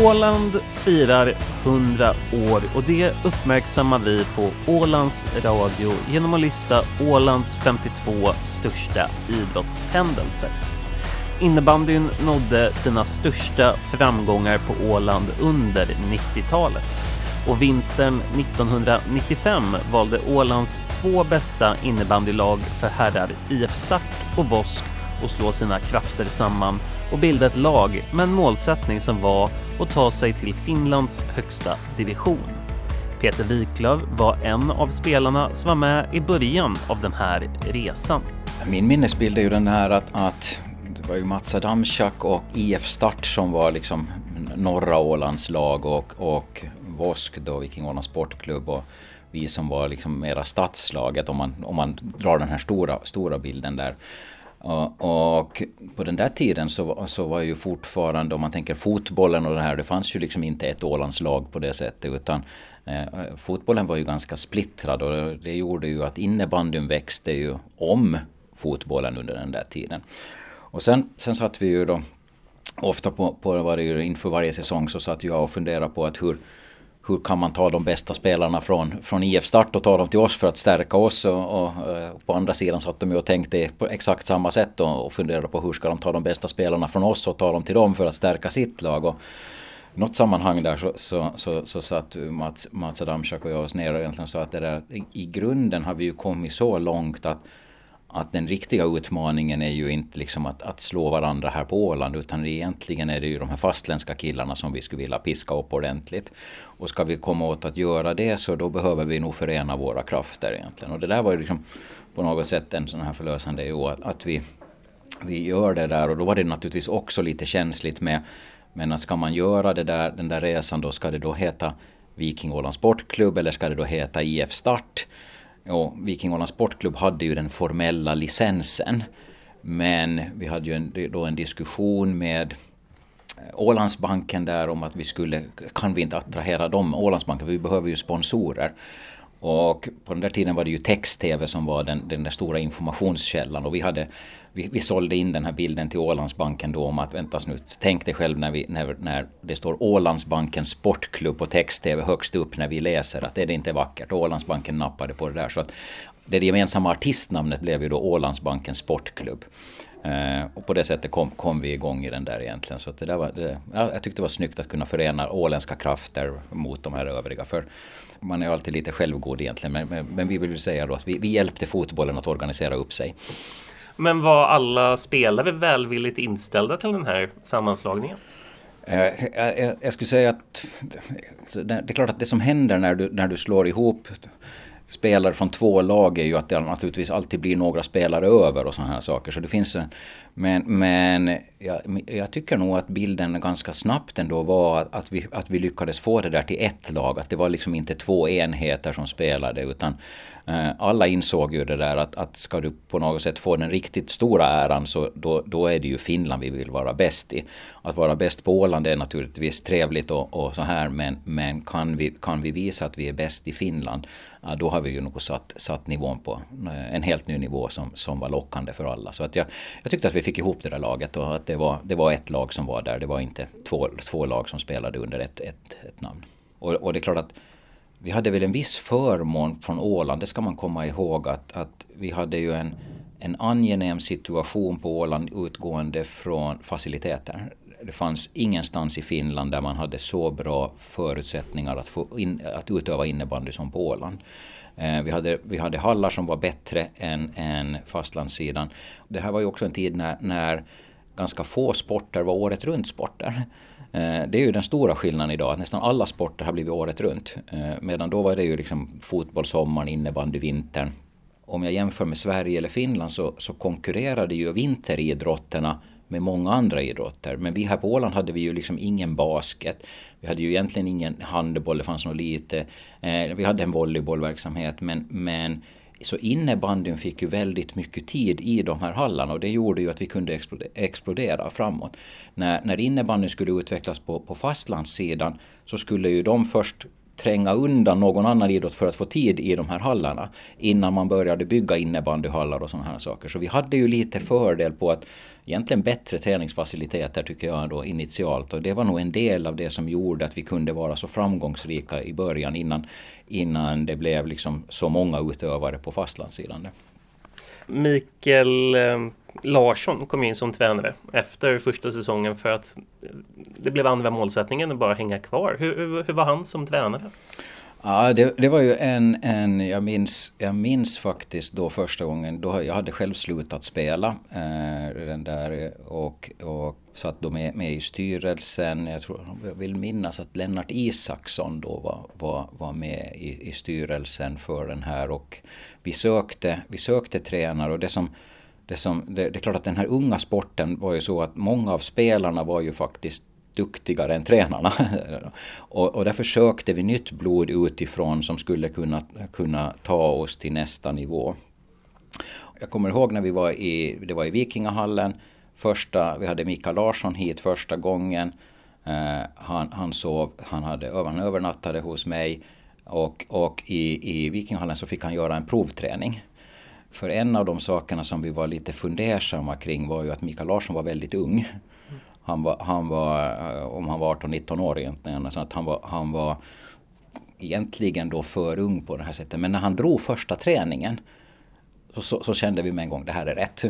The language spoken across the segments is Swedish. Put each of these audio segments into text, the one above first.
Åland firar 100 år och det uppmärksammar vi på Ålands Radio genom att lista Ålands 52 största idrottshändelser. Innebandyn nådde sina största framgångar på Åland under 90-talet och vintern 1995 valde Ålands två bästa innebandylag för herrar IF Start och Vosk att slå sina krafter samman och bilda ett lag med en målsättning som var och ta sig till Finlands högsta division. Peter Wiklöf var en av spelarna som var med i början av den här resan. Min minnesbild är ju den här att, att det var ju Mats Adamczak och IF Start som var liksom norra Ålands lag och, och Vosk då, Viking Ålands Sportklubb och vi som var liksom mera stadslaget om man, om man drar den här stora, stora bilden där. Och, och, på den där tiden så, så var ju fortfarande, om man tänker fotbollen och det här, det fanns ju liksom inte ett Ålandslag på det sättet utan eh, fotbollen var ju ganska splittrad och det gjorde ju att innebandyn växte ju om fotbollen under den där tiden. Och sen, sen satt vi ju då ofta på, på varje, inför varje säsong så satt jag och funderade på att hur, hur kan man ta de bästa spelarna från, från IF Start och ta dem till oss för att stärka oss och, och, och på andra sidan satt de ju och tänkte på exakt samma sätt och, och funderade på hur ska de ta de bästa spelarna från oss och ta dem till dem för att stärka sitt lag. Och, något sammanhang där så, så, så, så satt Mats, Mats Adamczak och jag oss ner och egentligen sa att det där, i grunden har vi ju kommit så långt att att den riktiga utmaningen är ju inte liksom att, att slå varandra här på Åland utan egentligen är det ju de här fastländska killarna som vi skulle vilja piska upp ordentligt. Och ska vi komma åt att göra det så då behöver vi nog förena våra krafter egentligen. Och det där var ju liksom på något sätt en sån här förlösande jo, att, att vi, vi gör det där och då var det naturligtvis också lite känsligt med men ska man göra det där, den där resan då ska det då heta Viking Åland Sportklubb eller ska det då heta IF Start? Och Viking Ålands Sportklubb hade ju den formella licensen. Men vi hade ju en, då en diskussion med eh, Ålandsbanken där om att vi skulle, kan vi inte attrahera dem, Ålandsbanken, för vi behöver ju sponsorer. Och på den där tiden var det ju text-tv som var den, den där stora informationskällan och vi hade vi, vi sålde in den här bilden till Ålandsbanken då om att vänta nu, tänk dig själv när, vi, när, när det står Ålandsbankens sportklubb på text-tv högst upp när vi läser att är det inte vackert. Ålandsbanken nappade på det där så att det gemensamma artistnamnet blev ju då Ålandsbankens sportklubb. Eh, och på det sättet kom, kom vi igång i den där egentligen. Så det där var, det, ja, jag tyckte det var snyggt att kunna förena åländska krafter mot de här övriga. För man är alltid lite självgod egentligen. Men, men, men vi vill ju säga då att vi, vi hjälpte fotbollen att organisera upp sig. Men var alla spelare välvilligt inställda till den här sammanslagningen? Eh, jag, jag, skulle säga att det är klart att det som händer när du, när du slår ihop spelare från två lag är ju att det naturligtvis alltid blir några spelare över och sådana här saker. Så det finns men, men jag, jag, tycker nog att bilden ganska snabbt ändå var att vi, att vi lyckades få det där till ett lag. Att det var liksom inte två enheter som spelade utan eh, alla insåg ju det där att, att ska du på något sätt få den riktigt stora äran så då, då är det ju Finland vi vill vara bäst i. Att vara bäst på Åland är naturligtvis trevligt och, och så här men, men kan, vi, kan vi visa att vi är bäst i Finland då har vi ju nog satt, satt nivån på eh, en helt ny nivå som, som var lockande för alla. Så att jag, jag tyckte att vi fick ihop det där laget och att det var, det var ett lag som var där. Det var inte två, två lag som spelade under ett, ett, ett namn. Och, och det är klart att vi hade väl en viss förmån från Åland, det ska man komma ihåg att, att vi hade ju en, en angenäm situation på Åland utgående från faciliteter. Det fanns ingenstans i Finland där man hade så bra förutsättningar att, få in, att utöva innebandy som på Åland. Eh, vi hade, vi hade hallar som var bättre än, än fastlandssidan. Det här var ju också en tid när, när ganska få sporter var året runt-sporter. Eh, det är ju den stora skillnaden idag, att nästan alla sporter har blivit året runt. Eh, medan då var det ju liksom fotboll sommaren, innebandy vintern. Om jag jämför med Sverige eller Finland så, så konkurrerade ju vinteridrotterna med många andra idrotter. Men vi här på Åland hade vi ju liksom ingen basket. Vi hade ju egentligen ingen handboll, det fanns nog lite. Eh, vi hade en volleybollverksamhet men, men så innebandyn fick ju väldigt mycket tid i de här hallarna och det gjorde ju att vi kunde explodera framåt. När, när innebandyn skulle utvecklas på, på fastlandssidan så skulle ju de först tränga undan någon annan idrott för att få tid i de här hallarna innan man började bygga innebandyhallar och sådana här saker. Så vi hade ju lite fördel på att egentligen bättre träningsfaciliteter tycker jag ändå initialt och det var nog en del av det som gjorde att vi kunde vara så framgångsrika i början innan, innan det blev liksom så många utövare på fastlandssidan. Mikael eh, Larsson kom in som tränare efter första säsongen för att det blev andra målsättningen att bara hänga kvar. Hur, hur, hur var han som tränare? Ja, det, det, var ju en, en jag, minns, jag minns faktiskt då första gången, då jag hade själv slutat spela eh, den där och, och satt då med, med i styrelsen. Jag, tror, jag vill minnas att Lennart Isaksson då var, var, var med i, i styrelsen för den här och vi sökte, vi sökte tränare och det som det, som, det, det är klart att den här unga sporten var ju så att många av spelarna var ju faktiskt duktigare än tränarna. och, och därför sökte vi nytt blod utifrån som skulle kunna, kunna ta oss till nästa nivå. Jag kommer ihåg när vi var i, det var i Vikingahallen, första, vi hade Mikael Larsson hit första gången. Eh, han, han, sov, han, hade, han övernattade hos mig och, och i, i Vikingahallen så fick han göra en provträning. För en av de sakerna som vi var lite fundersamma kring var ju att Mikael Larsson var väldigt ung. Han var, han var eh, om han var 18-19 år egentligen, så att han var, han var egentligen då för ung på det här sättet. Men när han drog första träningen så, så, så kände vi med en gång det här är rätt.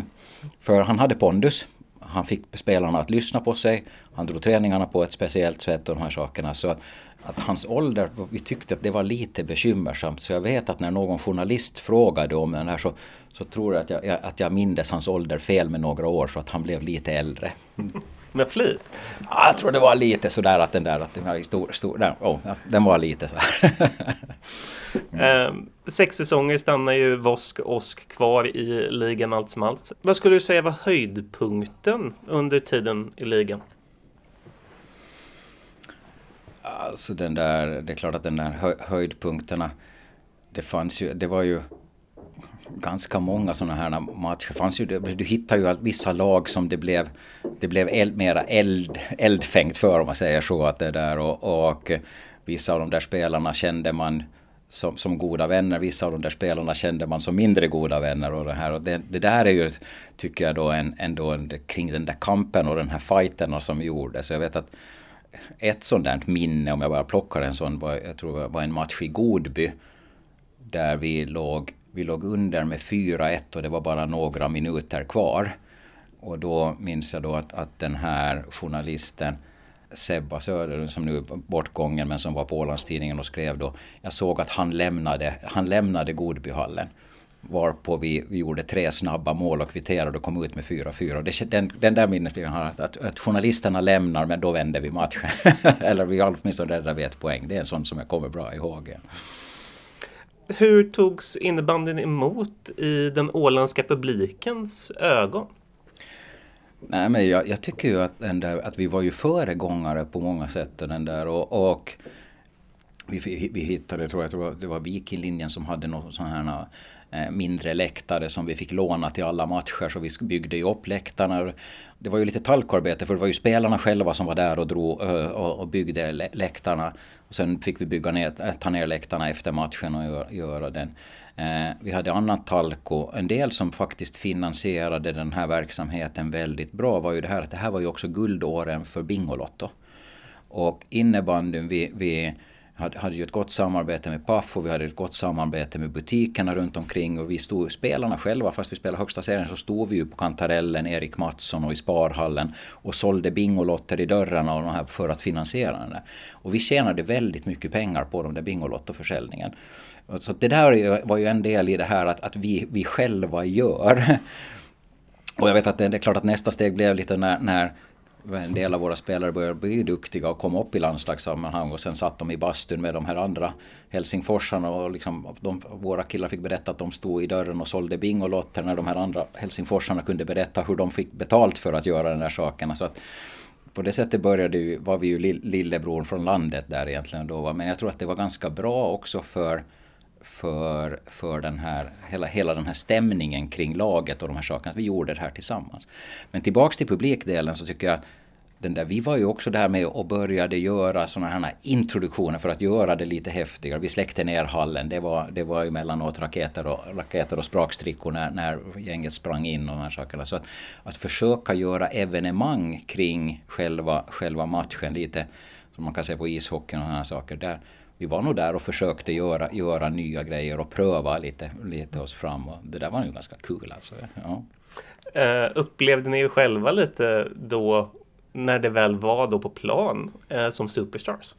För han hade pondus. Han fick spelarna att lyssna på sig. Han drog träningarna på ett speciellt sätt och de här sakerna. Så att hans ålder, vi tyckte att det var lite bekymmersamt. Så jag vet att när någon journalist frågade om den här så, så tror jag att, jag att jag mindes hans ålder fel med några år så att han blev lite äldre. Med flit? Ja, jag tror det var lite sådär att den där, att den här stor, stor där, oh, den var lite så mm. eh, sex säsonger stannar ju Vosk Osk kvar i ligan allt som allt. Vad skulle du säga var höjdpunkten under tiden i ligan? Alltså den där, det är klart att den där hö höjdpunkterna, det fanns ju, det var ju ganska många sådana här matcher. Fanns ju, du hittar ju vissa lag som det blev, det blev eld, mera eld, eldfängt för om man säger så. Att det där och, och vissa av de där spelarna kände man som, som goda vänner. Vissa av de där spelarna kände man som mindre goda vänner. Och det, här. Och det, det där är ju, tycker jag, då en, ändå en, kring den där kampen och den här fighten som gjordes. Jag vet att ett sånt där minne, om jag bara plockar en sån, var, jag tror var en match i Godby. Där vi låg, vi låg under med 4-1 och det var bara några minuter kvar. Och då minns jag då att, att den här journalisten Sebba Söder, som nu är bortgången men som var på Ålandstidningen och skrev då. Jag såg att han lämnade, han lämnade Godbyhallen. Varpå vi, vi gjorde tre snabba mål och kvitterade och kom ut med 4-4. Den, den där minnesbilden har att, att, att journalisterna lämnar men då vänder vi matchen. Eller vi åtminstone räddar vi ett poäng. Det är en sån som jag kommer bra ihåg. Hur togs innebandyn emot i den åländska publikens ögon? Nej, men jag, jag, tycker ju att, den där, att vi var ju föregångare på många sätt. Den där, och, och vi, vi hittade, tror jag, det var Vikinglinjen som hade något sån här Eh, mindre läktare som vi fick låna till alla matcher så vi byggde ju upp läktarna. Det var ju lite talkarbete för det var ju spelarna själva som var där och, drog, eh, och byggde läktarna. Och sen fick vi bygga ner, eh, ta ner läktarna efter matchen och göra den. Vi hade annat talko. En del som faktiskt finansierade den här verksamheten väldigt bra var ju det här att det här var ju också guldåren för Bingolotto. Och innebandyn vi, vi hade, hade ju ett gott samarbete med Paf och vi hade ett gott samarbete med butikerna runt omkring och vi stod, spelarna själva, fast vi spelade högsta serien så stod vi ju på Kantarellen, Erik Mattsson och i Sparhallen och sålde bingolotter i dörrarna och här för att finansiera den där. Och vi tjänade väldigt mycket pengar på de där bingolottoförsäljningen. Så det där var ju en del i det här att, att vi, vi själva gör. Och jag vet att det, det är klart att nästa steg blev lite när, när en del av våra spelare började bli duktiga och kom upp i landslagssammanhang och sen satt de i bastun med de här andra Helsingforsarna och liksom de, våra killar fick berätta att de stod i dörren och sålde bingolotter när de här andra Helsingforsarna kunde berätta hur de fick betalt för att göra den där sakerna. Så att på det sättet började ju, var vi ju lillebror från landet där egentligen då. Men jag tror att det var ganska bra också för för, för den här, hela, hela den här stämningen kring laget och de här sakerna. Vi gjorde det här tillsammans. Men tillbaks till publikdelen så tycker jag att den där, vi var ju också där med och började göra sådana här introduktioner för att göra det lite häftigare. Vi släckte ner hallen. Det var, det var emellanåt raketer och, raketer och sprakstrickor när, när gänget sprang in och de här sakerna. Så att, att försöka göra evenemang kring själva, själva matchen lite som man kan se på ishockeyn och sådana saker. Där, vi var nog där och försökte göra, göra nya grejer och pröva lite, lite oss fram. Och det där var ju ganska kul alltså. Ja. Uh, upplevde ni själva lite då när det väl var då på plan uh, som superstars?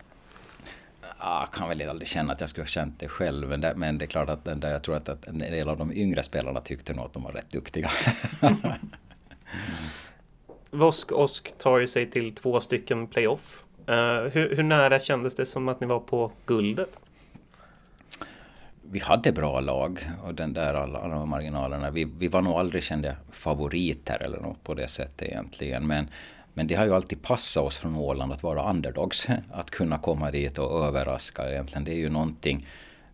Jag kan väl aldrig känna att jag skulle ha känt det själv. Men det, men det är klart att den där, jag tror att, att en del av de yngre spelarna tyckte nog att de var rätt duktiga. Vosk Osk tar ju sig till två stycken playoff. Uh, hur, hur, nära kändes det som att ni var på guldet? Vi hade bra lag och den där alla, alla marginalerna. Vi, vi var nog aldrig kända favoriter eller något på det sättet egentligen. Men, men det har ju alltid passat oss från Åland att vara underdogs. Att kunna komma dit och överraska egentligen. Det är ju någonting,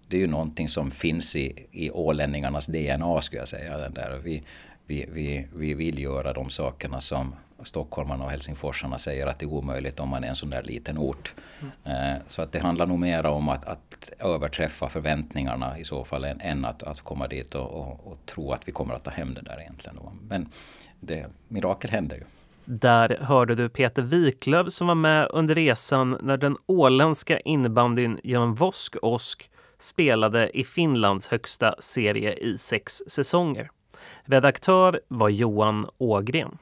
det är ju någonting som finns i, i ålänningarnas DNA skulle jag säga. Den där. Vi, vi, vi, vi vill göra de sakerna som stockholmarna och helsingforsarna säger att det är omöjligt om man är en sån där liten ort. Mm. Så att det handlar nog mer om att, att överträffa förväntningarna i så fall än, än att, att komma dit och, och, och, tro att vi kommer att ta hem det där egentligen. Men det, mirakel händer ju. Där hörde du Peter Wiklöf som var med under resan när den åländska innebandyn genom Vosk Osk spelade i Finlands högsta serie i sex säsonger. Redaktör var Johan Ågren.